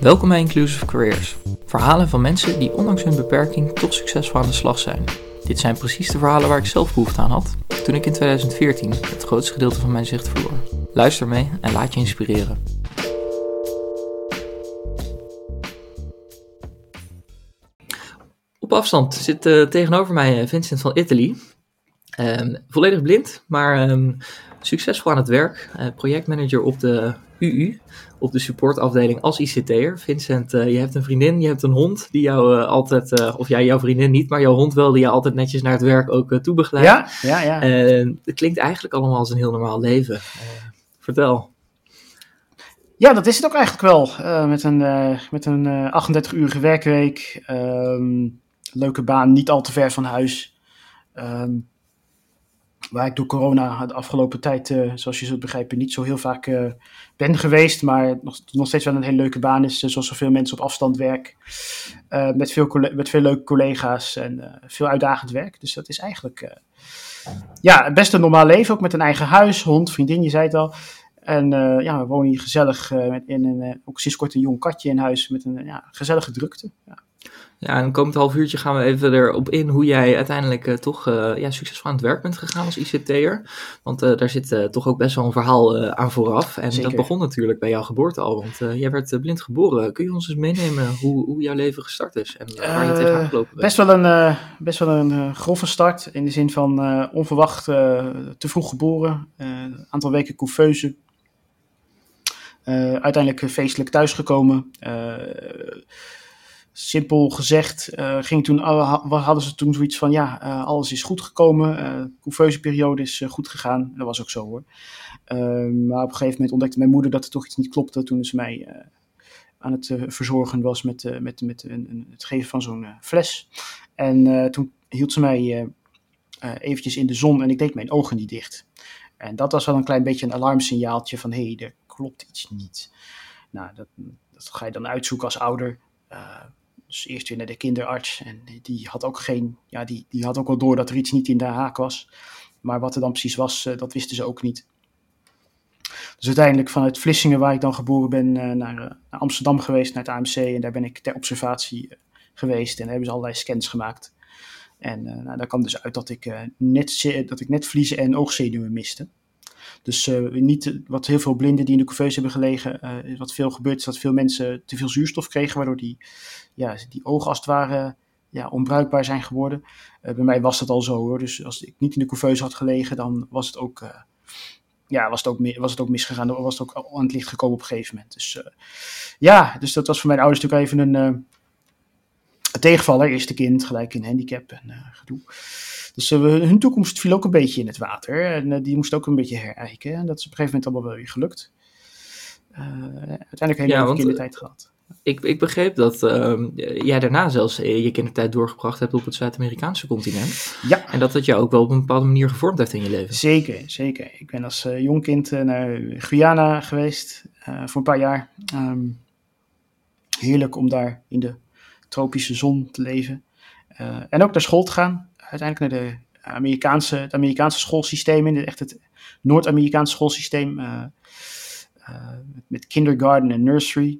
Welkom bij Inclusive Careers. Verhalen van mensen die ondanks hun beperking toch succesvol aan de slag zijn. Dit zijn precies de verhalen waar ik zelf behoefte aan had toen ik in 2014 het grootste gedeelte van mijn zicht verloor. Luister mee en laat je inspireren. Op afstand zit uh, tegenover mij eh, Vincent van Italy. Uh, volledig blind, maar um, succesvol aan het werk. Uh, projectmanager op de UU, op de supportafdeling als ICT'er. Vincent, uh, je hebt een vriendin, je hebt een hond die jou uh, altijd, of jij, jouw vriendin niet, maar jouw hond wel, die je altijd netjes naar het werk ook toe begeleidt. Ja, ja, ja. het klinkt eigenlijk allemaal als een heel normaal leven. vertel. Ja, dat is het ook eigenlijk wel. met een, met een 38-urige werkweek, ehm, leuke baan, niet al te ver van huis. Um, waar ik door corona de afgelopen tijd, uh, zoals je zult begrijpen, niet zo heel vaak uh, ben geweest. Maar nog, nog steeds wel een hele leuke baan is, uh, zoals zoveel mensen op afstand werk. met, veel met veel leuke collega's en veel uitdagend werk. Dus dat is eigenlijk ja, best een normaal leven. Ook met een eigen huis, hond, vriendin, je zei het al. En ja, we wonen hier gezellig in een, ook sinds kort een jong katje in huis met een ja, gezellige drukte. Ja. Ja, en komend half uurtje gaan we even erop in hoe jij uiteindelijk uh, toch uh, ja, succesvol aan het werk bent gegaan als ICT'er. Want uh, daar zit toch ook best wel een verhaal aan vooraf. En Zeker. dat begon natuurlijk bij jouw geboorte al, want jij werd blind geboren. Kun je ons eens meenemen hoe, hoe jouw leven gestart is en waar je tegenaan gelopen bent? Best wel een, best wel een grove start, in de zin van onverwacht te vroeg geboren. Een aantal weken couveuse. uiteindelijk feestelijk thuisgekomen simpel gezegd, uh, ging toen, hadden ze toen zoiets van, ja, uh, alles is goed gekomen, uh, couveuse periode is goed gegaan. Dat was ook zo hoor. Ehm, maar op een gegeven moment ontdekte mijn moeder dat er toch iets niet klopte toen ze mij aan het verzorgen was met, met, met een, het geven van zo'n fles. En toen hield ze mij eventjes in de zon en ik deed mijn ogen niet dicht. En dat was wel een klein beetje een alarmsignaaltje van, hé, hey, er klopt iets niet. Nou, dat, dat ga je dan uitzoeken als ouder. Dus eerst weer naar de kinderarts. En die had ook geen, ja, die, die had ook wel door dat er iets niet in de haak was. Maar wat er dan precies was, eh, dat wisten ze ook niet. Dus uiteindelijk vanuit Vlissingen, waar ik dan geboren ben, eh, naar, naar Amsterdam geweest, naar het AMC. En daar ben ik ter observatie eh, geweest. En daar hebben ze allerlei scans gemaakt. En nou, daar kwam dus uit dat ik, net, dat ik netvliezen en oogzenuwen miste. Dus uh, niet wat heel veel blinden die in de couveuse hebben gelegen, uh, wat veel gebeurt is dat veel mensen te veel zuurstof kregen, waardoor die, ja, die ogen als het ware ja, onbruikbaar zijn geworden. Bij mij was dat al zo hoor, dus als ik niet in de couveuse had gelegen, dan was het ook, ja, was het ook, was het ook misgegaan, dan was het ook aan het licht gekomen op een gegeven moment. Dus ja, dus dat was voor mijn ouders natuurlijk even een, een tegenvaller, eerste kind, gelijk een handicap en gedoe. Dus uh, hun toekomst viel ook een beetje in het water. En uh, die moest ook een beetje herijken. En dat is op een gegeven moment allemaal wel weer gelukt. Uh, uiteindelijk heb je ja, kindertijd gehad. Ik, ik begreep dat ehm, jij daarna zelfs je kindertijd doorgebracht hebt op het Zuid-Amerikaanse continent. Ja. En dat dat jou ook wel op een bepaalde manier gevormd heeft in je leven. Zeker, zeker. Ik ben als jong kind naar Guyana geweest voor een paar jaar. Um, heerlijk om daar in de tropische zon te leven. en ook naar school te gaan uiteindelijk naar de Amerikaanse, het Amerikaanse schoolsysteem in, echt het Noord-Amerikaanse schoolsysteem uh, met kindergarten en nursery.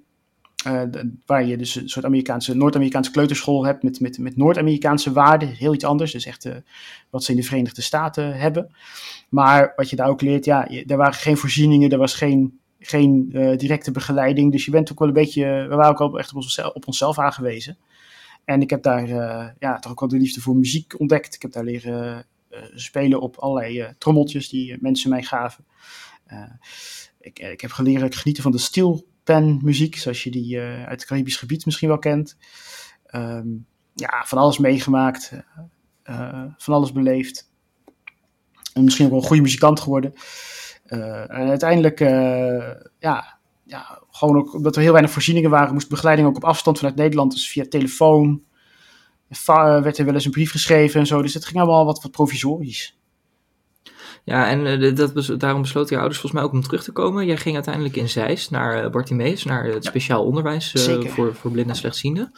Uh, waar je dus een soort Amerikaanse, Noord-Amerikaanse kleuterschool hebt met, met, met Noord-Amerikaanse waarden, heel iets anders. Dus echt wat ze in de Verenigde Staten hebben. Maar wat je daar ook leert, ja, er waren geen voorzieningen, er was geen, geen directe begeleiding. Dus je bent ook wel een beetje, we waren ook al echt op onszelf, op onszelf aangewezen. En ik heb daar uh, ja, toch ook wel de liefde voor muziek ontdekt. Ik heb daar leren uh, spelen op allerlei uh, trommeltjes die mensen mij gaven. ik, ik heb geleerd genieten van de steelpan muziek, zoals je die uit het Caribisch gebied misschien wel kent. Um, ja, van alles meegemaakt, van alles beleefd. En misschien ook wel een goede muzikant geworden. en uiteindelijk, ja, ja, gewoon ook omdat er heel weinig voorzieningen waren, moest begeleiding ook op afstand vanuit Nederland, dus via telefoon. werd er wel eens een brief geschreven en zo, dus het ging allemaal wat, wat provisorisch. Ja, en uh, dat bes daarom besloten je ouders volgens mij ook om terug te komen. Jij ging uiteindelijk in Zeist naar uh, Bartimeus, naar het speciaal onderwijs uh, voor, voor blinden en slechtzienden.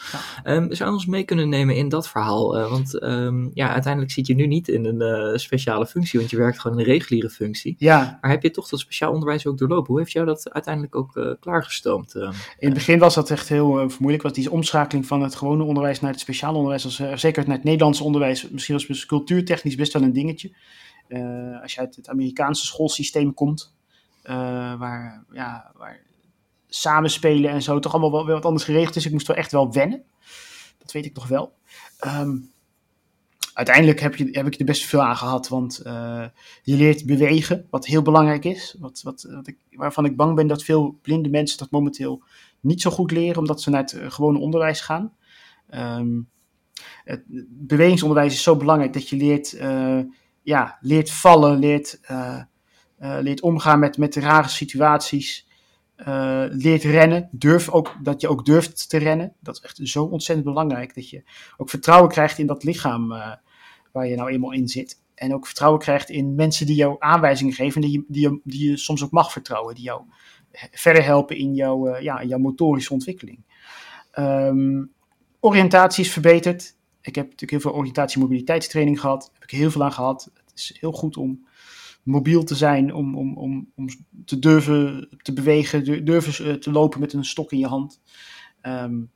Um, zou je ons mee kunnen nemen in dat verhaal? want um, ja, uiteindelijk zit je nu niet in een speciale functie, want je werkt gewoon in een reguliere functie. Ja. Maar heb je toch dat speciaal onderwijs ook doorlopen? Hoe heeft jou dat uiteindelijk ook klaargestoomd? in het begin was dat echt heel vermoeilijk, want die omschakeling van het gewone onderwijs naar het speciaal onderwijs, was, zeker naar het Nederlands onderwijs, misschien was het cultuurtechnisch best wel een dingetje. Uh, als je uit het Amerikaanse schoolsysteem komt, uh, waar, ja, waar samenspelen en zo toch allemaal wel, wel wat anders geregeld is. Ik moest wel echt wel wennen. Dat weet ik nog wel. Um, uiteindelijk heb, je, heb ik er best veel aan gehad, want uh, je leert bewegen, wat heel belangrijk is. Wat, wat, wat ik, waarvan ik bang ben dat veel blinde mensen dat momenteel niet zo goed leren, omdat ze naar het gewone onderwijs gaan. Um, het bewegingsonderwijs is zo belangrijk dat je leert ja, leert vallen, leert, uh, uh, leert omgaan met, met rare situaties, uh, leert rennen. Durf ook, dat je ook durft te rennen. Dat is echt zo ontzettend belangrijk. Dat je ook vertrouwen krijgt in dat lichaam waar je nou eenmaal in zit. En ook vertrouwen krijgt in mensen die jou aanwijzingen geven, die je, die die soms ook mag vertrouwen, die jou verder helpen in, jouw ja, jouw motorische ontwikkeling. Um, oriëntatie is verbeterd. Ik heb natuurlijk heel veel oriëntatie- en mobiliteitstraining gehad. Daar heb ik heel veel aan gehad. Het is heel goed om mobiel te zijn, om, om, om, om te durven te bewegen, durven te lopen met een stok in je hand. Um,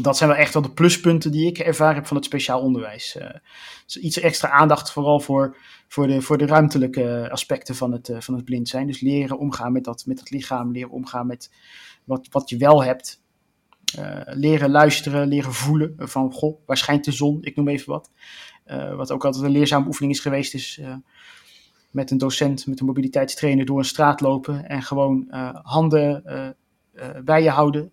dat zijn wel echt wel de pluspunten die ik ervaren heb van het speciaal onderwijs. Uh, iets extra aandacht vooral voor, voor, de, voor de ruimtelijke aspecten van het, uh, van het blind zijn. Dus leren omgaan met dat, met dat lichaam, leren omgaan met wat, wat je wel hebt. Uh, leren luisteren, leren voelen van, goh, waar schijnt de zon? Ik noem even wat. Uh, wat ook altijd een leerzame oefening is geweest, is uh, met een docent, met een mobiliteitstrainer door een straat lopen en gewoon handen bij je houden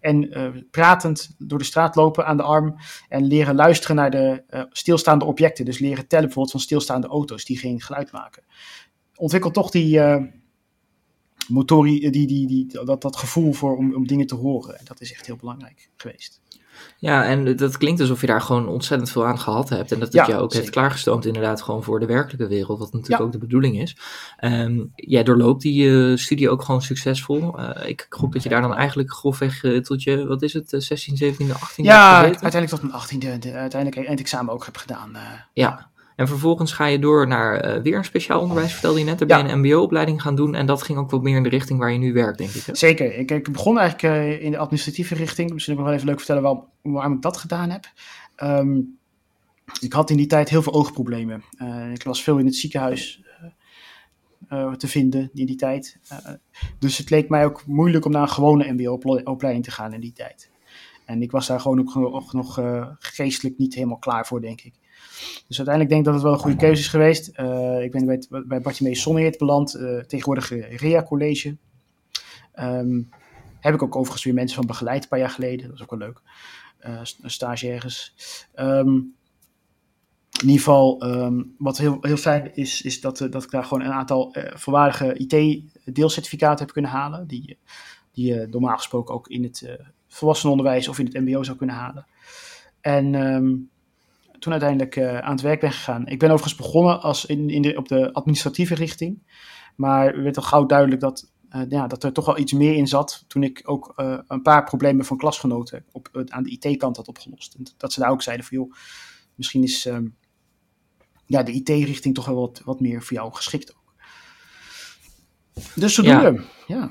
en pratend door de straat lopen aan de arm en leren luisteren naar de stilstaande objecten. Dus leren tellen bijvoorbeeld van stilstaande auto's die geen geluid maken. Ontwikkel toch die motorie, die, die, die, dat, dat gevoel voor om, om dingen te horen. En dat is echt heel belangrijk geweest. Ja, en dat klinkt alsof je daar gewoon ontzettend veel aan gehad hebt. En dat het ja, jou ook zeker. heeft klaargestoomd inderdaad gewoon voor de werkelijke wereld. Wat natuurlijk ja. ook de bedoeling is. Um, jij doorloopt die uh, studie ook gewoon succesvol. Uh, ik gok dat je daar dan eigenlijk grofweg uh, tot je, wat is het, 16, 17, 18 Ja, uiteindelijk tot mijn 18e, uiteindelijk eindexamen ook heb gedaan. ja. En vervolgens ga je door naar uh, weer een speciaal onderwijs, vertelde je net. Daar ben je een mbo-opleiding gaan doen en dat ging ook wat meer in de richting waar je nu werkt, denk ik. Hè? Zeker. Ik, ik begon eigenlijk uh, in de administratieve richting. Misschien ook nog wel even leuk vertellen waarom, waarom ik dat gedaan heb. Um, ik had in die tijd heel veel oogproblemen. Uh, ik was veel in het ziekenhuis te vinden in die tijd. dus het leek mij ook moeilijk om naar een gewone mbo-opleiding te gaan in die tijd. En ik was daar gewoon ook nog, nog geestelijk niet helemaal klaar voor, denk ik. Dus uiteindelijk denk ik dat het wel een goede keuze is geweest. Uh, ik ben bij, bij Bartimeus Sonneheert beland, uh, tegenwoordig REA College. Um, heb ik ook overigens weer mensen van begeleid een paar jaar geleden. Dat is ook wel leuk. Uh, stagiaires. Um, in ieder geval, um, wat heel, heel fijn is, is dat, dat ik daar gewoon een aantal volwaardige IT-deelcertificaten heb kunnen halen. Die, die je normaal gesproken ook in het volwassenenonderwijs of in het MBO zou kunnen halen. En toen uiteindelijk uh, aan het werk ben gegaan. Ik ben overigens begonnen als in, in de, op de administratieve richting. Maar werd al gauw duidelijk dat, uh, ja, dat er toch wel iets meer in zat. Toen ik ook uh, een paar problemen van klasgenoten op, aan de IT-kant had opgelost. En dat ze daar ook zeiden van joh, misschien is um, ja, de IT-richting toch wel wat, wat meer voor jou geschikt ook. Dus zodoende, ja. ja.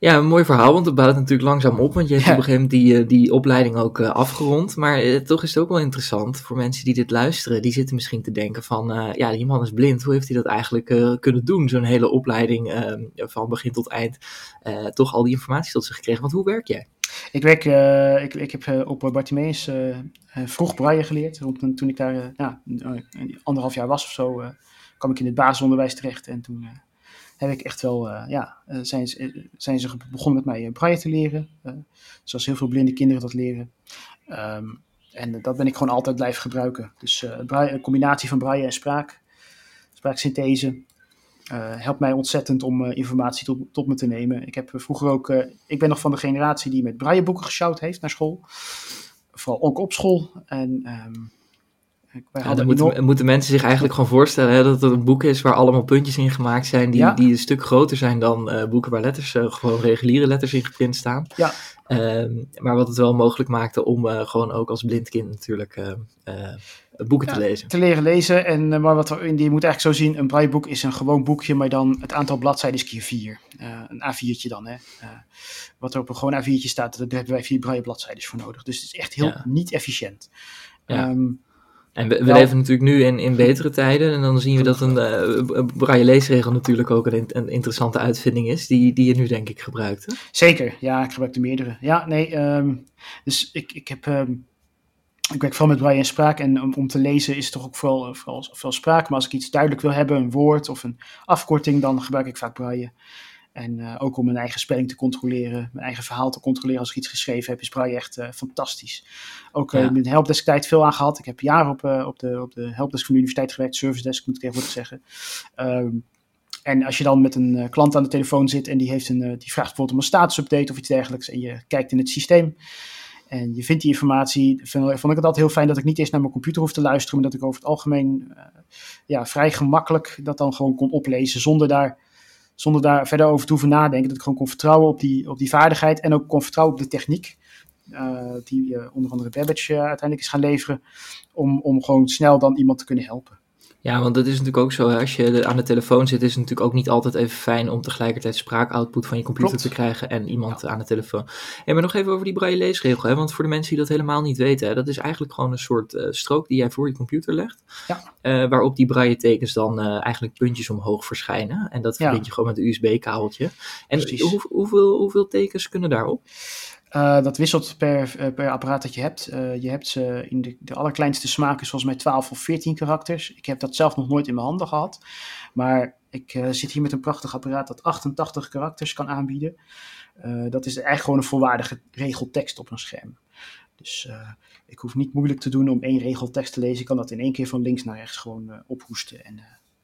Ja, een mooi verhaal, want het bouwt natuurlijk langzaam op. Want je hebt ja. op een gegeven moment die, die opleiding ook uh, afgerond. Maar uh, toch is het ook wel interessant voor mensen die dit luisteren. Die zitten misschien te denken van, uh, ja, die man is blind. Hoe heeft hij dat eigenlijk kunnen doen? Zo'n hele opleiding van begin tot eind. toch al die informatie tot zich gekregen. Want hoe werk jij? Ik werk, ik, ik heb op Bartimeus vroeg braille geleerd. Want toen ik daar ja, anderhalf jaar was of zo, kwam ik in het basisonderwijs terecht. En toen heb ik echt wel, uh, ja, uh, zijn, zijn ze begonnen met mij braille te leren. Zoals heel veel blinde kinderen dat leren. Um, en dat ben ik gewoon altijd blijven gebruiken. Dus braille, een combinatie van braille en spraak, spraaksynthese, helpt mij ontzettend om informatie tot, tot me te nemen. Ik heb vroeger ook, ik ben nog van de generatie die met brailleboeken gesjouwd heeft naar school. Vooral ook op school. En Wij Ja, dan moeten, mensen zich eigenlijk gewoon voorstellen hè, dat het een boek is waar allemaal puntjes in gemaakt zijn, die, Ja. die een stuk groter zijn dan eh, boeken waar letters, eh, gewoon reguliere letters in geprint staan. Ja. Ehm, maar wat het wel mogelijk maakte om eh, gewoon ook als blind kind natuurlijk boeken te lezen. te leren lezen. En, maar wat er, je moet eigenlijk zo zien, een brailleboek is een gewoon boekje, maar dan het aantal bladzijden is keer vier. Een A4'tje dan, hè. Wat er op een gewoon A4'tje staat, daar hebben wij vier braille bladzijden voor nodig. Dus het is echt heel Ja. niet efficiënt. Ja. Ehm, En we, we Wel- leven natuurlijk nu in, in betere tijden en dan zien we dat een, eh, een braille leesregel natuurlijk ook een, in- een interessante uitvinding is, die, die je nu denk ik gebruikt. Hè? Zeker, ja, ik gebruik de meerdere. Ja, nee, ehm, dus ik, ik heb, ehm, ik werk vooral met braille en spraak en om, om te lezen is het toch ook vooral, vooral, vooral spraak. Maar als ik iets duidelijk wil hebben, een woord of een afkorting, dan gebruik ik vaak braille. En eh, ook om mijn eigen spelling te controleren, mijn eigen verhaal te controleren als ik iets geschreven heb, is braille echt eh, fantastisch. Ook eh Ja. met de helpdesk tijd veel aan gehad. Ik heb jaren op, op, de, op de helpdesk van de universiteit gewerkt, service desk moet ik tegenwoordig zeggen. Ehm, en als je dan met een klant aan de telefoon zit en die, heeft een, die vraagt bijvoorbeeld om een statusupdate of iets dergelijks. En je kijkt in het systeem en je vindt die informatie. Vond, vond ik het altijd heel fijn dat ik niet eerst naar mijn computer hoef te luisteren. Maar dat ik over het algemeen ja, vrij gemakkelijk dat dan gewoon kon oplezen. Zonder daar, zonder daar verder over te hoeven nadenken. Dat ik gewoon kon vertrouwen op die, op die vaardigheid. En ook kon vertrouwen op de techniek. eh, die eh, onder andere Babbage eh, uiteindelijk is gaan leveren. Om, om gewoon snel dan iemand te kunnen helpen. Ja, want dat is natuurlijk ook zo. hè, Als je aan de telefoon zit, is het natuurlijk ook niet altijd even fijn om tegelijkertijd spraakoutput van je computer Klopt. te krijgen en iemand aan de telefoon. En maar nog even over die braille leesregel, hè, want voor de mensen die dat helemaal niet weten, hè, dat is eigenlijk gewoon een soort eh, strook die jij voor je computer legt, Ja. eh, waarop die braille tekens dan eh, eigenlijk puntjes omhoog verschijnen. En dat verbind je gewoon met een USB-kabeltje. En hoe, hoeveel, hoeveel tekens kunnen daarop? Eh, dat wisselt per, eh, per apparaat dat je hebt. Eh, je hebt ze in de, de allerkleinste smaak is volgens mij 12 of 14 karakters. Ik heb dat zelf nog nooit in mijn handen gehad. Maar ik zit hier met een prachtig apparaat dat 88 karakters kan aanbieden. Dat is eigenlijk gewoon een volwaardige regeltekst op een scherm. Dus ik hoef niet moeilijk te doen om één regeltekst te lezen. Ik kan dat in één keer van links naar rechts gewoon ophoesten en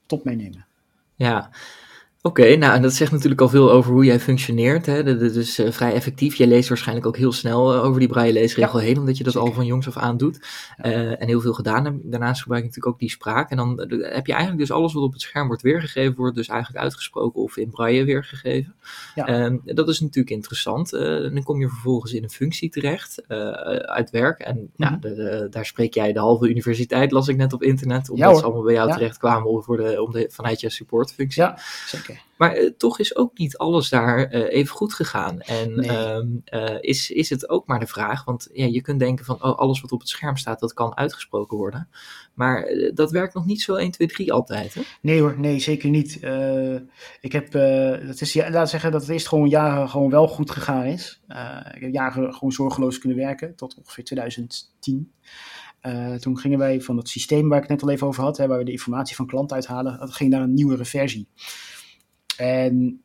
tot meenemen. Ja, oké. nou, en dat zegt natuurlijk al veel over hoe jij functioneert. Hè? Dat dat is eh, vrij effectief. Je leest waarschijnlijk ook heel snel eh, over die braille leesregel heen, omdat je dat zeker. al van jongs af aan doet. eh, en heel veel gedaan hebt. Daarnaast gebruik je natuurlijk ook die spraak. En dan eh, heb je eigenlijk dus alles wat op het scherm wordt weergegeven, wordt dus eigenlijk uitgesproken of in braille weergegeven. Ja. Ehm, dat is natuurlijk interessant. Dan kom je vervolgens in een functie terecht uit werk. En ja, Mhm. de- de- daar spreek jij de halve universiteit, las ik net op internet, omdat Ja, ze allemaal bij jou Ja. terecht kwamen om voor de, om de, vanuit je supportfunctie. Ja, zeker. Maar eh, toch is ook niet alles daar eh, even goed gegaan. En Nee. ehm, eh, is, is het ook maar de vraag, want ja, je kunt denken van oh, alles wat op het scherm staat, dat kan uitgesproken worden. Maar dat werkt nog niet zo 1, 2, 3 altijd. Hè? Nee hoor, nee, zeker niet. Ik heb, dat is, ja, laat zeggen dat het eerst gewoon jaren gewoon wel goed gegaan is. Ik heb jaren gewoon zorgeloos kunnen werken, tot ongeveer 2010. Eh, toen gingen wij van het systeem waar ik het net al even over had, hè, waar we de informatie van klanten uithalen, dat ging naar een nieuwere versie. En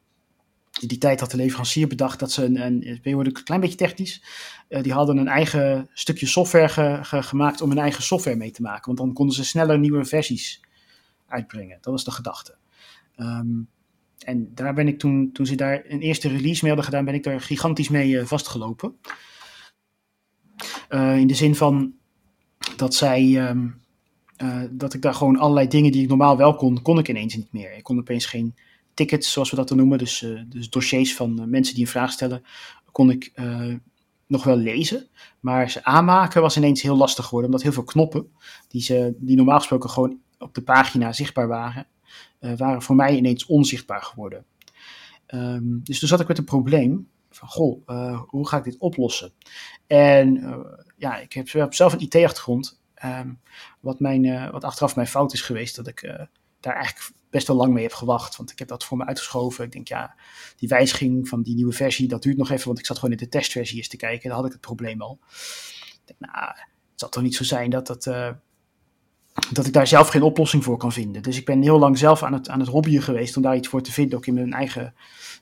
die tijd had de leverancier bedacht dat ze een, een, een, een klein beetje technisch, eh, die hadden een eigen stukje software ge- ge- gemaakt om hun eigen software mee te maken. Want dan konden ze sneller nieuwe versies uitbrengen. Dat was de gedachte. Ehm, en daar ben ik toen, toen ze daar een eerste release mee hadden gedaan, ben ik daar gigantisch mee eh, vastgelopen. Eh, in de zin van dat zij, ehm, eh, dat ik daar gewoon allerlei dingen die ik normaal wel kon, kon ik ineens niet meer. Ik kon opeens geen tickets, zoals we dat noemen, dus, eh, dus dossiers van eh, mensen die een vraag stellen, kon ik eh, nog wel lezen. Maar ze aanmaken was ineens heel lastig geworden, omdat heel veel knoppen, die, ze, die normaal gesproken gewoon op de pagina zichtbaar waren, waren voor mij ineens onzichtbaar geworden. Ehm, dus toen zat ik met een probleem van, goh, hoe ga ik dit oplossen? En ja, ik heb, zelf een IT-achtergrond, um, wat, mijn, wat achteraf mijn fout is geweest, dat ik daar eigenlijk best wel lang mee heb gewacht, want ik heb dat voor me uitgeschoven. Ik denk, ja, die wijziging van die nieuwe versie, dat duurt nog even, want ik zat gewoon in de testversie eens te kijken, daar had ik het probleem al. Ik denk, nou, het zal toch niet zo zijn dat dat uh, dat ik daar zelf geen oplossing voor kan vinden. Dus ik ben heel lang zelf aan het, aan het hobbyen geweest om daar iets voor te vinden. Ook in mijn eigen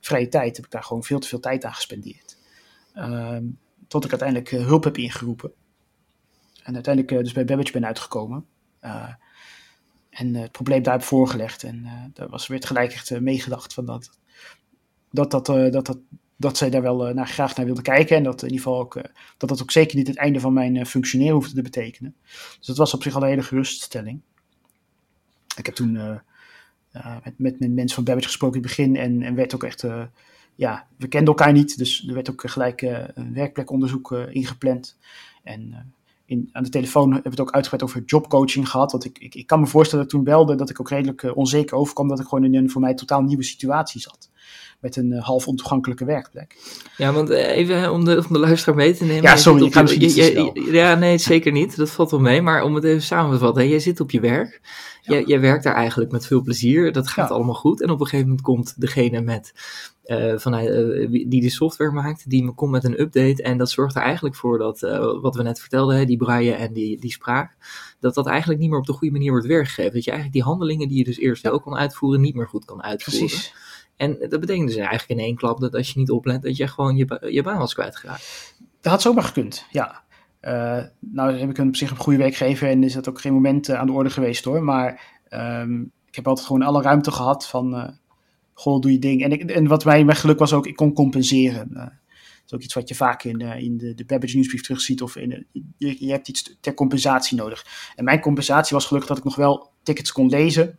vrije tijd heb ik daar gewoon veel te veel tijd aan gespendeerd. Um, tot ik uiteindelijk uh, hulp heb ingeroepen. En uiteindelijk uh, dus bij Babbage ben uitgekomen. En het probleem daar heb voorgelegd. En daar was, werd gelijk echt meegedacht van dat dat, dat, dat, dat dat zij daar wel naar, graag naar wilde kijken. En dat in ieder geval ook, dat dat ook zeker niet het einde van mijn functioneren hoefde te betekenen. Dus dat was op zich al een hele geruststelling. Ik heb toen met, met, met mensen van Babbage gesproken in het begin en, en werd ook echt ja, we kenden elkaar niet, dus er werd ook gelijk een werkplekonderzoek ingepland. En in, aan de telefoon hebben we het ook uitgebreid over jobcoaching gehad. Want ik, ik, ik kan me voorstellen dat toen belde dat ik ook redelijk uh, onzeker overkwam dat ik gewoon in een voor mij totaal nieuwe situatie zat. Met een uh, half ontoegankelijke werkplek. Ja, want uh, even om de, om de luisteraar mee te nemen. Ja, sorry, ik ga je, je, Ja, nee, zeker niet. Dat valt wel mee. Maar om het even samen te vatten. Jij zit op je werk. Ja. Jij, jij werkt daar eigenlijk met veel plezier. Dat gaat ja. allemaal goed. En op een gegeven moment komt degene met uh, vanuit, uh, die de software maakt, die komt met een update. En dat zorgt er eigenlijk voor dat, uh, wat we net vertelden, hè, die braille en die, die spraak, dat dat eigenlijk niet meer op de goede manier wordt weergegeven. Dat je eigenlijk die handelingen die je dus eerst wel kon uitvoeren, niet meer goed kan uitvoeren. Precies. En dat betekent dus eigenlijk in één klap dat als je niet oplet, dat je gewoon je, je baan was kwijtgeraakt. Dat had zomaar gekund, ja. nou heb ik een, op zich een goede werkgever en is dat ook geen moment aan de orde geweest hoor. Maar um, ik heb altijd gewoon alle ruimte gehad van goh, doe je ding. En, ik, en wat mij mijn geluk was ook, ik kon compenseren. Uh, dat is ook iets wat je vaak in, uh, in de, de Babbage nieuwsbrief terugziet. Of in, je, je hebt iets ter compensatie nodig. En mijn compensatie was gelukkig dat ik nog wel tickets kon lezen.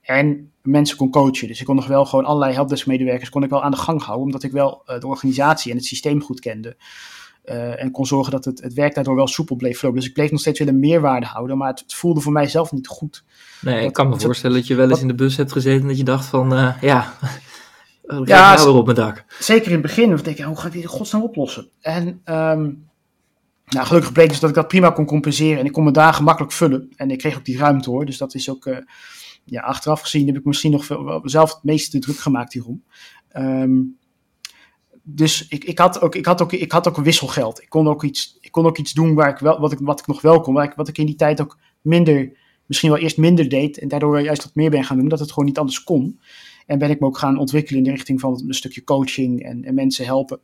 En mensen kon coachen. Dus ik kon nog wel gewoon allerlei helpdesk-medewerkers kon ik wel aan de gang houden. Omdat ik wel de organisatie en het systeem goed kende. Uh, en kon zorgen dat het, het werk daardoor wel soepel bleef lopen. Dus ik bleef nog steeds willen meerwaarde houden. Maar het, het voelde voor mijzelf niet goed. Nee, dat, ik kan me voorstellen dat je wel eens in de bus hebt gezeten en dat je dacht van, uh, ja, ik ja, nou weer op mijn dak. Zeker in het begin, dan denk ik, hoe ga ik dit in godsnaam oplossen? En um, nou, gelukkig bleek dus dat ik dat prima kon compenseren en ik kon mijn dagen makkelijk vullen. En ik kreeg ook die ruimte hoor, dus dat is ook, uh, ja, achteraf gezien heb ik misschien nog veel, zelf het meeste druk gemaakt hierom. Um, dus ik, ik, had ook, ik, had ook, ik had ook wisselgeld. Ik kon ook iets, ik kon ook iets doen waar ik wel, wat, ik, wat ik nog wel kon, waar ik, wat ik in die tijd ook minder misschien wel eerst minder deed en daardoor juist wat meer ben gaan doen, dat het gewoon niet anders kon. En ben ik me ook gaan ontwikkelen in de richting van een stukje coaching en, en mensen helpen.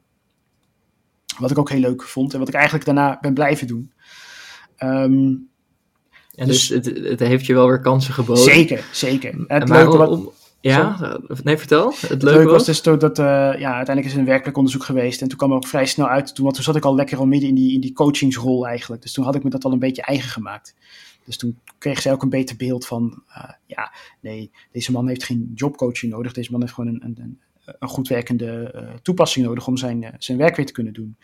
Wat ik ook heel leuk vond en wat ik eigenlijk daarna ben blijven doen. Um, en dus, dus het, het, heeft je wel weer kansen geboden. Zeker, zeker. Het leuke wat, ja, nee, vertel. Het, het leuke was dus dat, uh, ja, uiteindelijk is er een werkplekonderzoek geweest. En toen kwam er ook vrij snel uit, toen, want toen zat ik al lekker al midden in die, in die coachingsrol eigenlijk. Dus toen had ik me dat al een beetje eigen gemaakt. Dus toen kreeg zij ook een beter beeld van, uh, ja, nee, deze man heeft geen jobcoaching nodig. Deze man heeft gewoon een, een, een goed werkende uh, toepassing nodig om zijn, zijn werk weer te kunnen doen.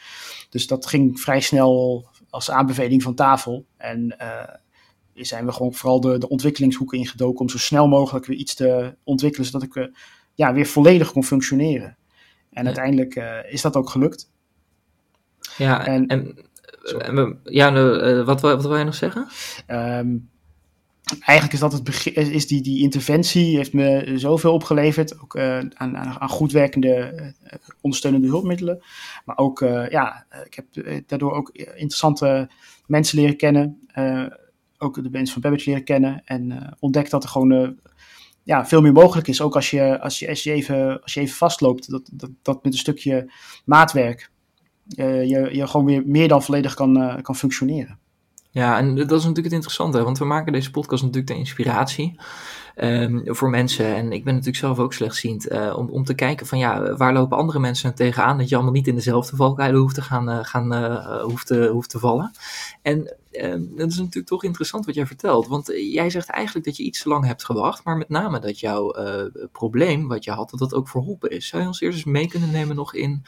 Dus dat ging vrij snel als aanbeveling van tafel. En zijn we gewoon vooral de, de ontwikkelingshoeken ingedoken om zo snel mogelijk weer iets te ontwikkelen, zodat ik ja, weer volledig kon functioneren. En ja. uiteindelijk is dat ook gelukt. Ja, en, en ja, uh, wat, wat wil je nog zeggen? Um, eigenlijk is dat het begin, is die, die interventie heeft me zoveel opgeleverd. Ook uh, aan, aan, goed werkende uh, ondersteunende hulpmiddelen. Maar ook, ja, ik heb daardoor ook interessante mensen leren kennen. Ook de mensen van Babbage leren kennen. En ontdekt dat er gewoon ja, veel meer mogelijk is. Ook als je, als je, als je, even, als je even vastloopt. Dat, dat, dat met een stukje maatwerk je, je, je gewoon weer meer dan volledig kan, kan functioneren. Ja, en dat is natuurlijk het interessante, want we maken deze podcast natuurlijk de inspiratie um, voor mensen. En ik ben natuurlijk zelf ook slechtziend uh, om, om te kijken van ja, waar lopen andere mensen tegenaan? Dat je allemaal niet in dezelfde valkuilen hoeft te gaan, uh, gaan hoeft, te, hoeft te vallen. En um, dat is natuurlijk toch interessant wat jij vertelt, want jij zegt eigenlijk dat je iets te lang hebt gewacht, maar met name dat jouw probleem wat je had, dat dat ook verholpen is. Zou je ons eerst eens mee kunnen nemen nog in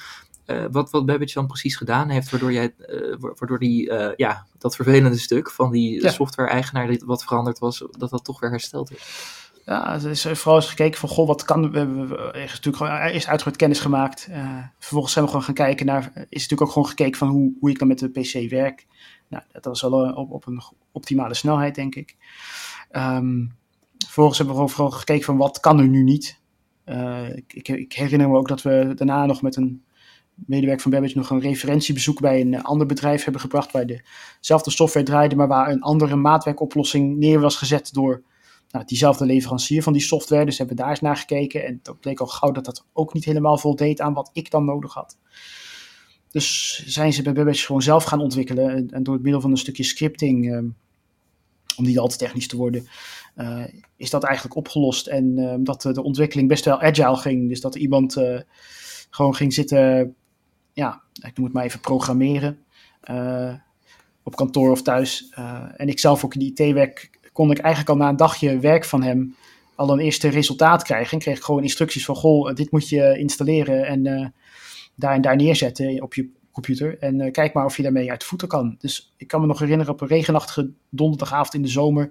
uh, wat, wat Babbage dan precies gedaan heeft, waardoor, jij, uh, waardoor die, uh, ja, dat vervelende stuk van die ja. software-eigenaar wat veranderd was, dat dat toch weer hersteld is. Ja, er is vooral eens gekeken van, goh, wat kan, we hebben natuurlijk gewoon eerst uitgebreid kennis gemaakt. vervolgens zijn we gewoon gaan kijken naar, is natuurlijk ook gewoon gekeken van hoe, hoe ik dan met de PC werk. Nou, dat was wel op, op een optimale snelheid, denk ik. Um, vervolgens hebben we vooral gekeken van, wat kan er nu niet? Ik, ik, ik herinner me ook dat we daarna nog met een medewerker van Babbage nog een referentiebezoek bij een eh, ander bedrijf hebben gebracht waar dezelfde software draaide, maar waar een andere maatwerkoplossing neer was gezet door nou, diezelfde leverancier van die software. Dus hebben we daar eens naar gekeken en dat bleek al gauw dat dat ook niet helemaal voldeed aan wat ik dan nodig had. Dus zijn ze bij Babbage gewoon zelf gaan ontwikkelen en, door het middel van een stukje scripting, uh, om niet al te technisch te worden, uh, is dat eigenlijk opgelost. En uh, dat de ontwikkeling best wel agile ging. Dus dat iemand gewoon ging zitten, ja, ik moet maar even programmeren. op kantoor of thuis. en ik zelf ook in de IT-werk kon ik eigenlijk al na een dagje werk van hem al een eerste resultaat krijgen. En kreeg ik gewoon instructies van, goh, dit moet je installeren en daar en daar neerzetten op je computer. En kijk maar of je daarmee uit de voeten kan. Dus ik kan me nog herinneren, op een regenachtige donderdagavond in de zomer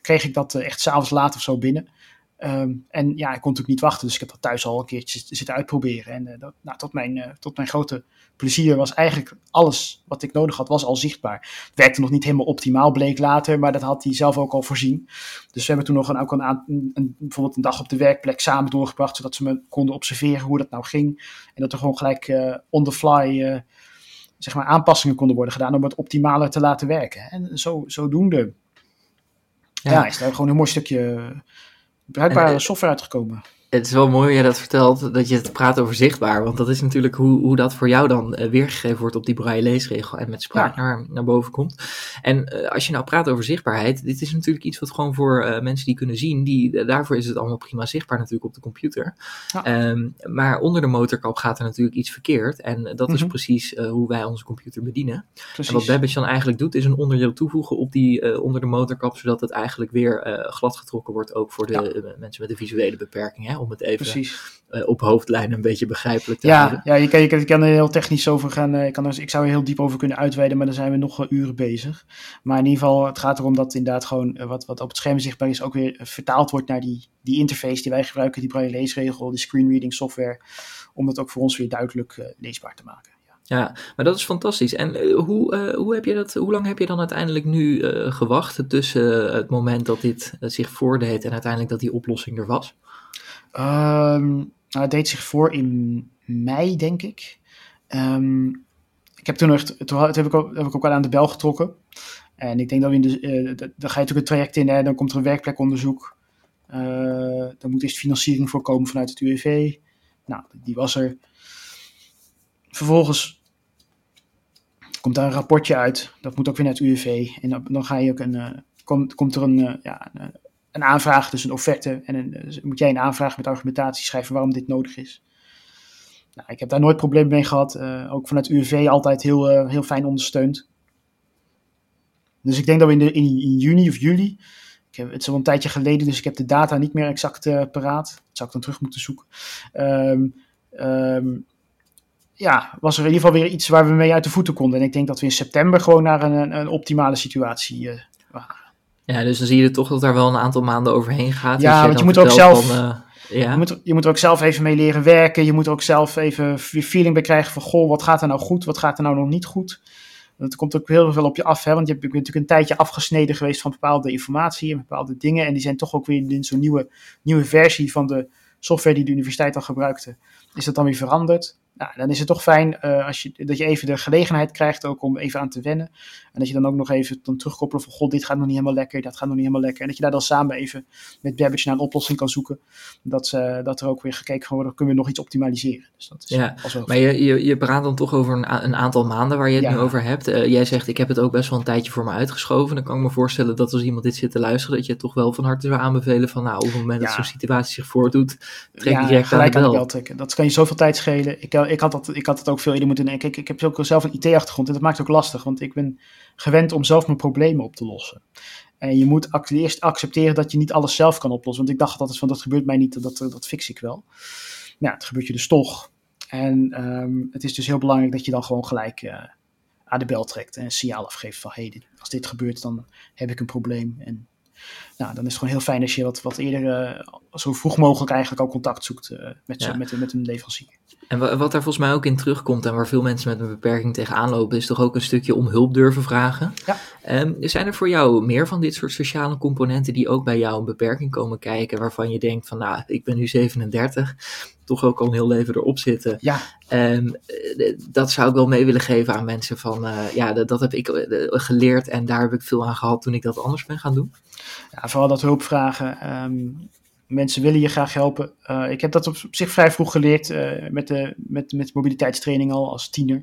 kreeg ik dat uh, echt s'avonds laat of zo binnen. Um, en ja, ik kon natuurlijk niet wachten, dus ik heb dat thuis al een keertje zitten uitproberen. En dat, nou, tot, mijn, tot mijn grote plezier was eigenlijk alles wat ik nodig had, was al zichtbaar. Het werkte nog niet helemaal optimaal, bleek later, maar dat had hij zelf ook al voorzien. Dus we hebben toen nog een, ook een, een, bijvoorbeeld een dag op de werkplek samen doorgebracht, zodat ze me konden observeren hoe dat nou ging. En dat er gewoon gelijk uh, on the fly zeg maar aanpassingen konden worden gedaan om het optimaler te laten werken. En zo, zodoende ja. ja is daar gewoon een mooi stukje bruikbare en, software uitgekomen het is wel mooi hoe jij dat vertelt, dat je het praat over zichtbaar. Want dat is natuurlijk hoe, hoe dat voor jou dan uh, weergegeven wordt op die braille leesregel en met spraak naar, naar boven komt. En uh, als je nou praat over zichtbaarheid, dit is natuurlijk iets wat gewoon voor uh, mensen die kunnen zien, die, daarvoor is het allemaal prima zichtbaar natuurlijk op de computer. Ja. Um, maar onder de motorkap gaat er natuurlijk iets verkeerd. En dat is mhm. precies hoe wij onze computer bedienen. Precies. En wat Babbage dan eigenlijk doet, is een onderdeel toevoegen op die onder de motorkap, zodat het eigenlijk weer glad getrokken wordt, ook voor de ja. mensen met de visuele beperking. Hè, om het even Precies. Uh, op hoofdlijnen een beetje begrijpelijk te ja, houden. Ja, je kan, je, kan, er heel technisch over gaan. Uh, ik, kan er, ik zou er heel diep over kunnen uitweiden, maar dan zijn we nog uh, uren bezig. Maar in ieder geval, het gaat erom dat inderdaad gewoon wat, wat op het scherm zichtbaar is, ook weer vertaald wordt naar die, die interface die wij gebruiken, die braille leesregel, die screen reading software, om het ook voor ons weer duidelijk leesbaar te maken. Ja, maar dat is fantastisch. En hoe, uh, hoe, heb je dat, hoe lang heb je dan uiteindelijk nu uh, gewacht tussen het moment dat dit zich voordeed en uiteindelijk dat die oplossing er was? Um, nou, het deed zich voor in mei, denk ik. Um, ik heb toen echt, toen heb ik, ook, heb ik ook wel aan de bel getrokken. En ik denk dat we in de, uh, dan ga je natuurlijk een traject in, hè, dan komt er een werkplekonderzoek. Uh, dan moet eerst financiering voorkomen vanuit het UWV. Nou, die was er. Vervolgens komt daar een rapportje uit. Dat moet ook weer naar het UWV. En dan, dan ga je ook een, uh, komt, komt er een, ja, een, een aanvraag, dus een offerte. En een, dus moet jij een aanvraag met argumentatie schrijven waarom dit nodig is. Nou, ik heb daar nooit problemen mee gehad. Uh, ook vanuit UWV altijd heel, uh, heel fijn ondersteund. Dus ik denk dat we in, in, juni of juli. Ik heb, het is al een tijdje geleden, dus ik heb de data niet meer exact uh, paraat. Dat zou ik dan terug moeten zoeken. Um, um, ja, was er in ieder geval weer iets waar we mee uit de voeten konden. En ik denk dat we in september gewoon naar een, een optimale situatie waren. Ja, dus dan zie je toch dat er wel een aantal maanden overheen gaat. Ja, want je moet ook zelf. Van, uh, ja. je, moet, je moet er ook zelf even mee leren werken. Je moet er ook zelf even feeling bij krijgen van: goh, wat gaat er nou goed? Wat gaat er nou nog niet goed? Dat komt ook heel veel op je af, hè? want je bent natuurlijk een tijdje afgesneden geweest van bepaalde informatie en bepaalde dingen. En die zijn toch ook weer in zo'n nieuwe, nieuwe versie van de software die de universiteit al gebruikte. Is dat dan weer veranderd? Nou, dan is het toch fijn uh, als je, dat je even de gelegenheid krijgt ook om even aan te wennen. En dat je dan ook nog even dan terugkoppelen van, god, dit gaat nog niet helemaal lekker, dat gaat nog niet helemaal lekker. En dat je daar dan samen even met Babbage naar een oplossing kan zoeken. Dat, uh, dat er ook weer gekeken kan worden, kunnen we nog iets optimaliseren. Dus dat is ja, maar je, je, je praat dan toch over een, een aantal maanden waar je het ja. nu over hebt. Uh, jij zegt, ik heb het ook best wel een tijdje voor me uitgeschoven. Dan kan ik me voorstellen dat als iemand dit zit te luisteren, dat je het toch wel van harte zou aanbevelen van, nou, op het moment ja. dat zo'n situatie zich voordoet, trek ja, direct aan de bel. bel trekken. Dat kan je zoveel tijd schelen. Ik, ik, had dat, ik had het ook veel eerder moeten denken. Ik, ik heb ook zelf een IT-achtergrond en dat maakt het ook lastig, want ik ben gewend om zelf mijn problemen op te lossen. En je moet eerst accepteren dat je niet alles zelf kan oplossen. Want ik dacht altijd van dat gebeurt mij niet, dat, dat fix ik wel. Nou, het gebeurt je dus toch. En um, het is dus heel belangrijk dat je dan gewoon gelijk uh, aan de bel trekt en een signaal afgeeft van hey, als dit gebeurt dan heb ik een probleem. En nou, dan is het gewoon heel fijn als je wat, wat eerder, uh, zo vroeg mogelijk eigenlijk al contact zoekt uh, met, ja. met, met een leverancier. En wat daar volgens mij ook in terugkomt en waar veel mensen met een beperking tegenaan lopen, is toch ook een stukje om hulp durven vragen. Ja. Um, zijn er voor jou meer van dit soort sociale componenten die ook bij jou een beperking komen kijken, waarvan je denkt van nou, ik ben nu 37, toch ook al een heel leven erop zitten. Ja. Um, dat zou ik wel mee willen geven aan mensen van, uh, ja, dat, dat heb ik geleerd en daar heb ik veel aan gehad toen ik dat anders ben gaan doen. Ja, vooral dat hulpvragen. Um, mensen willen je graag helpen. Uh, ik heb dat op zich vrij vroeg geleerd uh, met, de, met, met mobiliteitstraining al als tiener.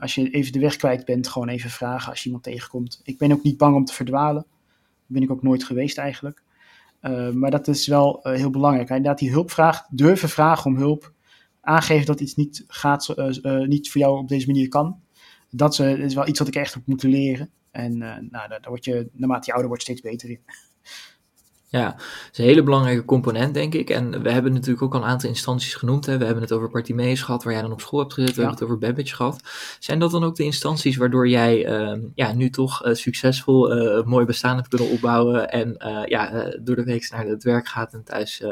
Als je even de weg kwijt bent, gewoon even vragen als je iemand tegenkomt. Ik ben ook niet bang om te verdwalen. Dat ben ik ook nooit geweest eigenlijk. Maar dat is wel heel belangrijk. Inderdaad, die hulpvraag, durven vragen om hulp aangeven dat iets niet, gaat, niet voor jou op deze manier kan. Dat is wel iets wat ik echt heb moeten leren. En nou, daar, word je, naarmate je ouder wordt, steeds beter in. Ja, dat is een hele belangrijke component, denk ik. En we hebben natuurlijk ook al een aantal instanties genoemd. Hè. We hebben het over Partimees gehad, waar jij dan op school hebt gezeten. We hebben het over Babbage gehad. Zijn dat dan ook de instanties waardoor jij uh, ja, nu toch uh, succesvol uh, mooi bestaan hebt kunnen opbouwen en uh, ja, door de week naar het werk gaat en thuis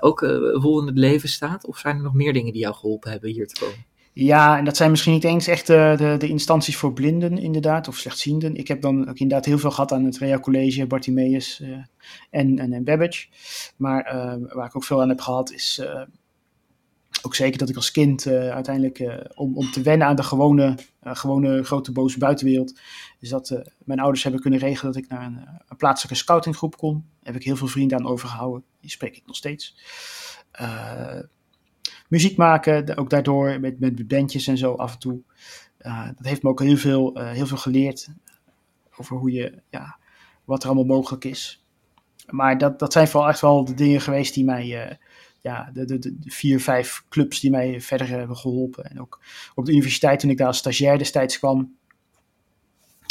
ook vol in het leven staat? Of zijn er nog meer dingen die jou geholpen hebben hier te komen? Ja, en dat zijn misschien niet eens echt de, de, de, instanties voor blinden, inderdaad, of slechtzienden. Ik heb dan ook inderdaad heel veel gehad aan het Rea College, Bartimeus uh, en, en, en Babbage. Maar uh, waar ik ook veel aan heb gehad, is uh, ook zeker dat ik als kind uiteindelijk, om, om te wennen aan de gewone, gewone grote boze buitenwereld, is dat mijn ouders hebben kunnen regelen dat ik naar een, een plaatselijke scoutinggroep kon. Daar heb ik heel veel vrienden aan overgehouden. Die spreek ik nog steeds muziek maken, ook daardoor met, met bandjes en zo af en toe. Uh, dat heeft me ook heel veel, uh, heel veel geleerd over hoe je, ja, wat er allemaal mogelijk is. Maar dat, dat zijn vooral echt wel de dingen geweest die mij, uh, ja, de, de, de, vier, vijf clubs die mij verder hebben geholpen. En ook op de universiteit, toen ik daar als stagiair destijds kwam,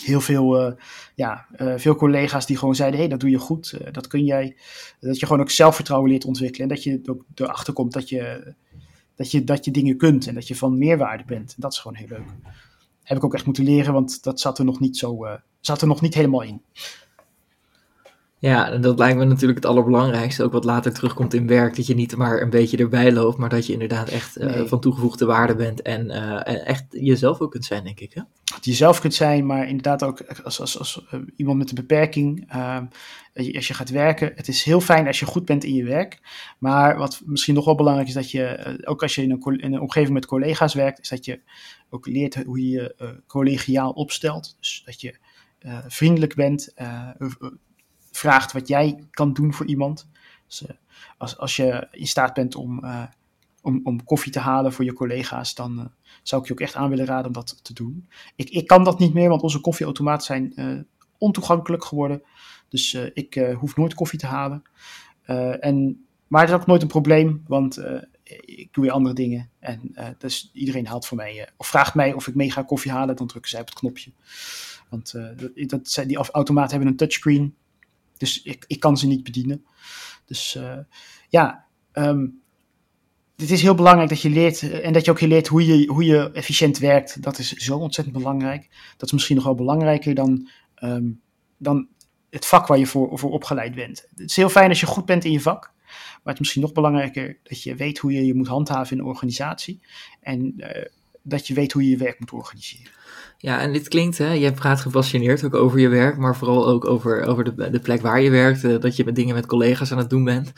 heel veel, ja, veel collega's die gewoon zeiden: hé, hey, dat doe je goed, dat kun jij. Dat je gewoon ook zelfvertrouwen leert ontwikkelen. En dat je ook erachter komt dat je dat je, dat je dingen kunt en dat je van meerwaarde bent. Dat is gewoon heel leuk. Heb ik ook echt moeten leren, want dat zat er nog niet zo, uh, zat er nog niet helemaal in. Ja, en dat lijkt me natuurlijk het allerbelangrijkste, ook wat later terugkomt in werk, dat je niet maar een beetje erbij loopt, maar dat je inderdaad echt uh, van toegevoegde waarde bent en uh, echt jezelf ook kunt zijn, denk ik. Hè? Dat je jezelf kunt zijn, maar inderdaad ook als, als, als uh, iemand met een beperking, als je gaat werken, het is heel fijn als je goed bent in je werk, maar wat misschien nog wel belangrijk is, dat je, ook als je in een, in een omgeving met collega's werkt, is dat je ook leert hoe je je collegiaal opstelt. Dus dat je vriendelijk bent, vraagt wat jij kan doen voor iemand. Dus, uh, als, als je in staat bent om, uh, om, om koffie te halen voor je collega's, dan uh, zou ik je ook echt aan willen raden om dat te doen. Ik, ik kan dat niet meer, want onze koffieautomaten zijn ontoegankelijk geworden. Dus ik hoef nooit koffie te halen. en, maar het is ook nooit een probleem, want ik doe weer andere dingen. En dus iedereen haalt voor mij, of vraagt mij of ik mee ga koffie halen, dan drukken zij op het knopje. Want dat, die automaten hebben een touchscreen. Dus ik, ik kan ze niet bedienen. Dus uh, ja, um, het is heel belangrijk dat je leert eh, en dat je ook leert hoe je, hoe je efficiënt werkt. Dat is zo ontzettend belangrijk. Dat is misschien nog wel belangrijker dan, um, dan het vak waar je voor, voor opgeleid bent. Het is heel fijn als je goed bent in je vak. Maar het is misschien nog belangrijker dat je weet hoe je je moet handhaven in een organisatie. En uh, dat je weet hoe je je werk moet organiseren. Ja, en dit klinkt, hè, je praat gepassioneerd ook over je werk, maar vooral ook over, over de, de plek waar je werkt, uh, dat je met dingen met collega's aan het doen bent.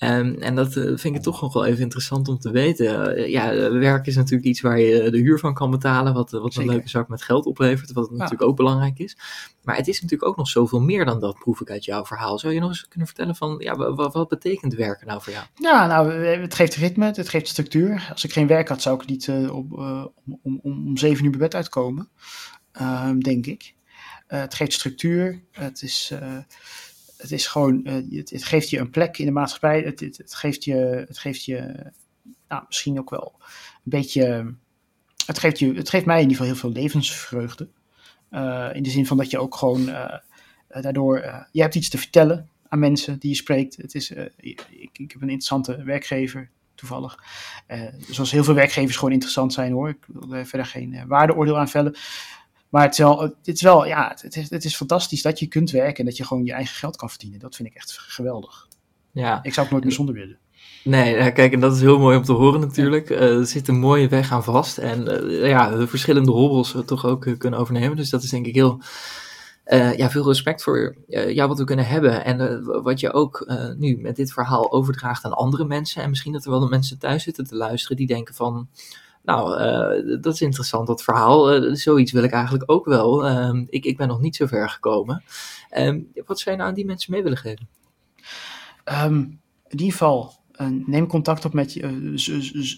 Um, en dat uh, vind ik toch nog wel even interessant om te weten. Uh, ja, werk is natuurlijk iets waar je de huur van kan betalen, wat, wat een leuke zak met geld oplevert, wat ja. natuurlijk ook belangrijk is. Maar het is natuurlijk ook nog zoveel meer dan dat, proef ik uit jouw verhaal. Zou je nog eens kunnen vertellen van, ja, wat, wat betekent werken nou voor jou? Ja, nou, het geeft ritme, het geeft structuur. Als ik geen werk had, zou ik niet om, om, om zeven uur bij bed uitkomen. Um, denk ik. Uh, het geeft structuur. Het is, uh, het is gewoon, uh, het, het, geeft je een plek in de maatschappij. Het, het, het geeft je, het geeft je nou, misschien ook wel een beetje. Het geeft, je, het geeft mij in ieder geval heel veel levensvreugde. in de zin van dat je ook gewoon daardoor. je hebt iets te vertellen aan mensen die je spreekt. Het is, ik, ik heb een interessante werkgever toevallig. Uh, zoals heel veel werkgevers gewoon interessant zijn hoor. Ik wil er verder geen uh, waardeoordeel aan vellen. Maar het is wel, het is wel ja, het is, het is fantastisch dat je kunt werken en dat je gewoon je eigen geld kan verdienen. Dat vind ik echt geweldig. Ja. Ik zou het nooit meer zonder willen. Nee, kijk, en dat is heel mooi om te horen natuurlijk. Uh, er zit een mooie weg aan vast. En uh, ja, de verschillende hobbels uh, toch ook kunnen overnemen. Dus dat is denk ik heel, ja, veel respect voor jou wat we kunnen hebben. En wat je ook nu met dit verhaal overdraagt aan andere mensen. En misschien dat er wel mensen thuis zitten te luisteren die denken van... Nou, uh, dat is interessant, dat verhaal. Uh, zoiets wil ik eigenlijk ook wel. Uh, ik, ik ben nog niet zo ver gekomen. Ehm, wat zou je nou aan die mensen mee willen geven? Um, in ieder geval, eh, neem contact op met je.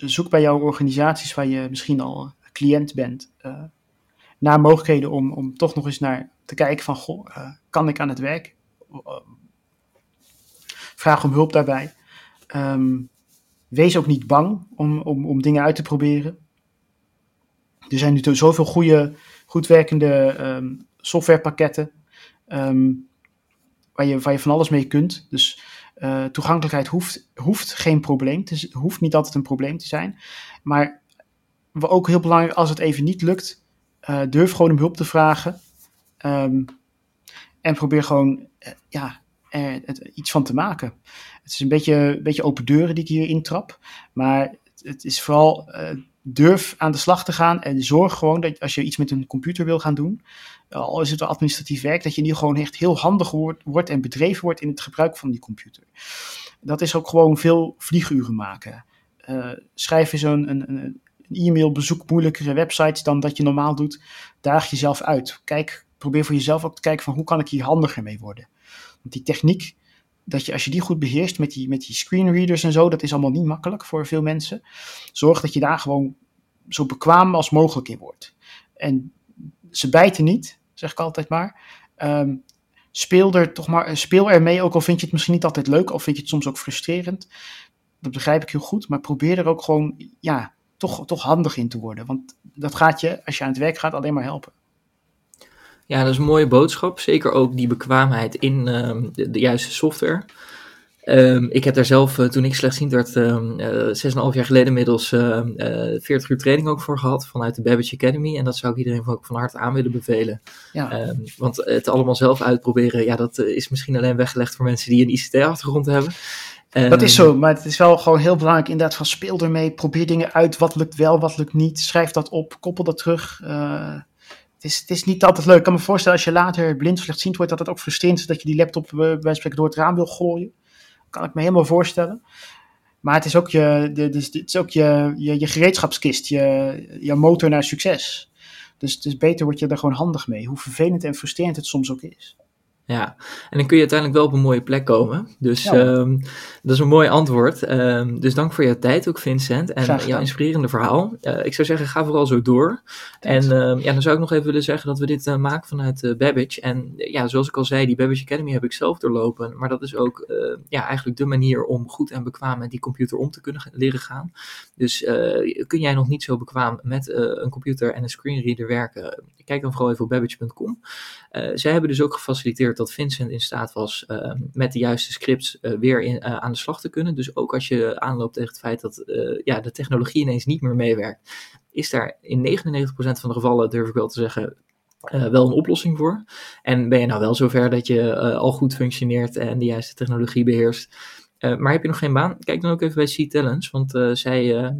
zoek bij jouw organisaties waar je misschien al cliënt bent. Naar mogelijkheden om, om toch nog eens naar te kijken van, goh, kan ik aan het werk? vraag om hulp daarbij. Um, wees ook niet bang om, om, om dingen uit te proberen. Er zijn nu zoveel goede, goed werkende ehm, softwarepakketten ehm, waar, je, van alles mee kunt. Dus uh, toegankelijkheid hoeft, hoeft geen probleem te hoeft niet altijd een probleem te zijn. Maar ook heel belangrijk, als het even niet lukt, uh, durf gewoon om hulp te vragen. Um, en probeer gewoon uh, ja, er iets van te maken. Het is een beetje, een beetje open deuren die ik hier intrap. Maar het, het is vooral durf aan de slag te gaan en zorg gewoon dat als je iets met een computer wil gaan doen, al is het administratief werk, dat je in gewoon echt heel handig wordt, wordt en bedreven wordt in het gebruik van die computer. Dat is ook gewoon veel vlieguren maken. Schrijf eens een, een, een e-mail, bezoek moeilijkere websites dan dat je normaal doet. Daag jezelf uit. Kijk, probeer voor jezelf ook te kijken van hoe kan ik hier handiger mee worden. Want die techniek, dat je, als je die goed beheerst met die, met die screenreaders en zo, dat is allemaal niet makkelijk voor veel mensen. Zorg dat je daar gewoon zo bekwaam als mogelijk in wordt. En ze bijten niet, zeg ik altijd maar. Um, speel er toch maar, speel er mee, ook al vind je het misschien niet altijd leuk, of vind je het soms ook frustrerend. Dat begrijp ik heel goed, maar probeer er ook gewoon, ja, toch, toch handig in te worden. Want dat gaat je, als je aan het werk gaat, alleen maar helpen. Ja, dat is een mooie boodschap. Zeker ook die bekwaamheid in uh, de, de, juiste software. Um, ik heb daar zelf, uh, toen ik slechtziend werd, um, uh, 6,5 jaar geleden inmiddels uh, 40 uur training ook voor gehad vanuit de Babbage Academy. En dat zou ik iedereen van, van harte aan willen bevelen. Ja. Want het allemaal zelf uitproberen, ja, dat is misschien alleen weggelegd voor mensen die een ICT-achtergrond hebben. Dat is zo, maar het is wel gewoon heel belangrijk inderdaad van speel ermee, probeer dingen uit, wat lukt wel, wat lukt niet, schrijf dat op, koppel dat terug. Het is, het is, niet altijd leuk. Ik kan me voorstellen als je later blind slechtziend wordt, dat het ook frustrerend is dat je die laptop bij wijze door het raam wil gooien. Kan ik me helemaal voorstellen. Maar het is ook je, de, dus het is ook je, je, je gereedschapskist, je, je motor naar succes. Dus het is beter word je er gewoon handig mee, hoe vervelend en frustrerend het soms ook is. Ja, en dan kun je uiteindelijk wel op een mooie plek komen. Dus ja. um, dat is een mooi antwoord. Um, dus dank voor je tijd ook, Vincent. En jouw inspirerende verhaal. Uh, ik zou zeggen, ga vooral zo door. Thanks. En um, ja, dan zou ik nog even willen zeggen dat we dit uh, maken vanuit uh, Babbage. En ja, zoals ik al zei, die Babbage Academy heb ik zelf doorlopen. Maar dat is ook ja, eigenlijk de manier om goed en bekwaam met die computer om te kunnen leren gaan. Dus kun jij nog niet zo bekwaam met een computer en een screenreader werken? Kijk dan vooral even op babbage.com. zij hebben dus ook gefaciliteerd dat Vincent in staat was uh, met de juiste scripts uh, weer in, uh, aan de slag te kunnen. Dus ook als je aanloopt tegen het feit dat ja, de technologie ineens niet meer meewerkt, is daar in 99% van de gevallen, durf ik wel te zeggen, wel een oplossing voor. En ben je nou wel zover dat je al goed functioneert en de juiste technologie beheerst. maar heb je nog geen baan? Kijk dan ook even bij C-Talents, want zij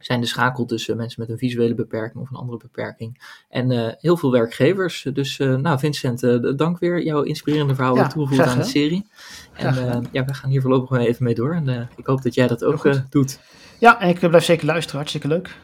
zijn de schakel tussen mensen met een visuele beperking of een andere beperking. En uh, heel veel werkgevers. Dus uh, nou Vincent, uh, dank weer. Jouw inspirerende verhaal ja, toegevoegd aan de serie. En ja, we gaan hier voorlopig even mee door. En ik hoop dat jij dat ook doet. Ja, en ik blijf zeker luisteren. Hartstikke leuk.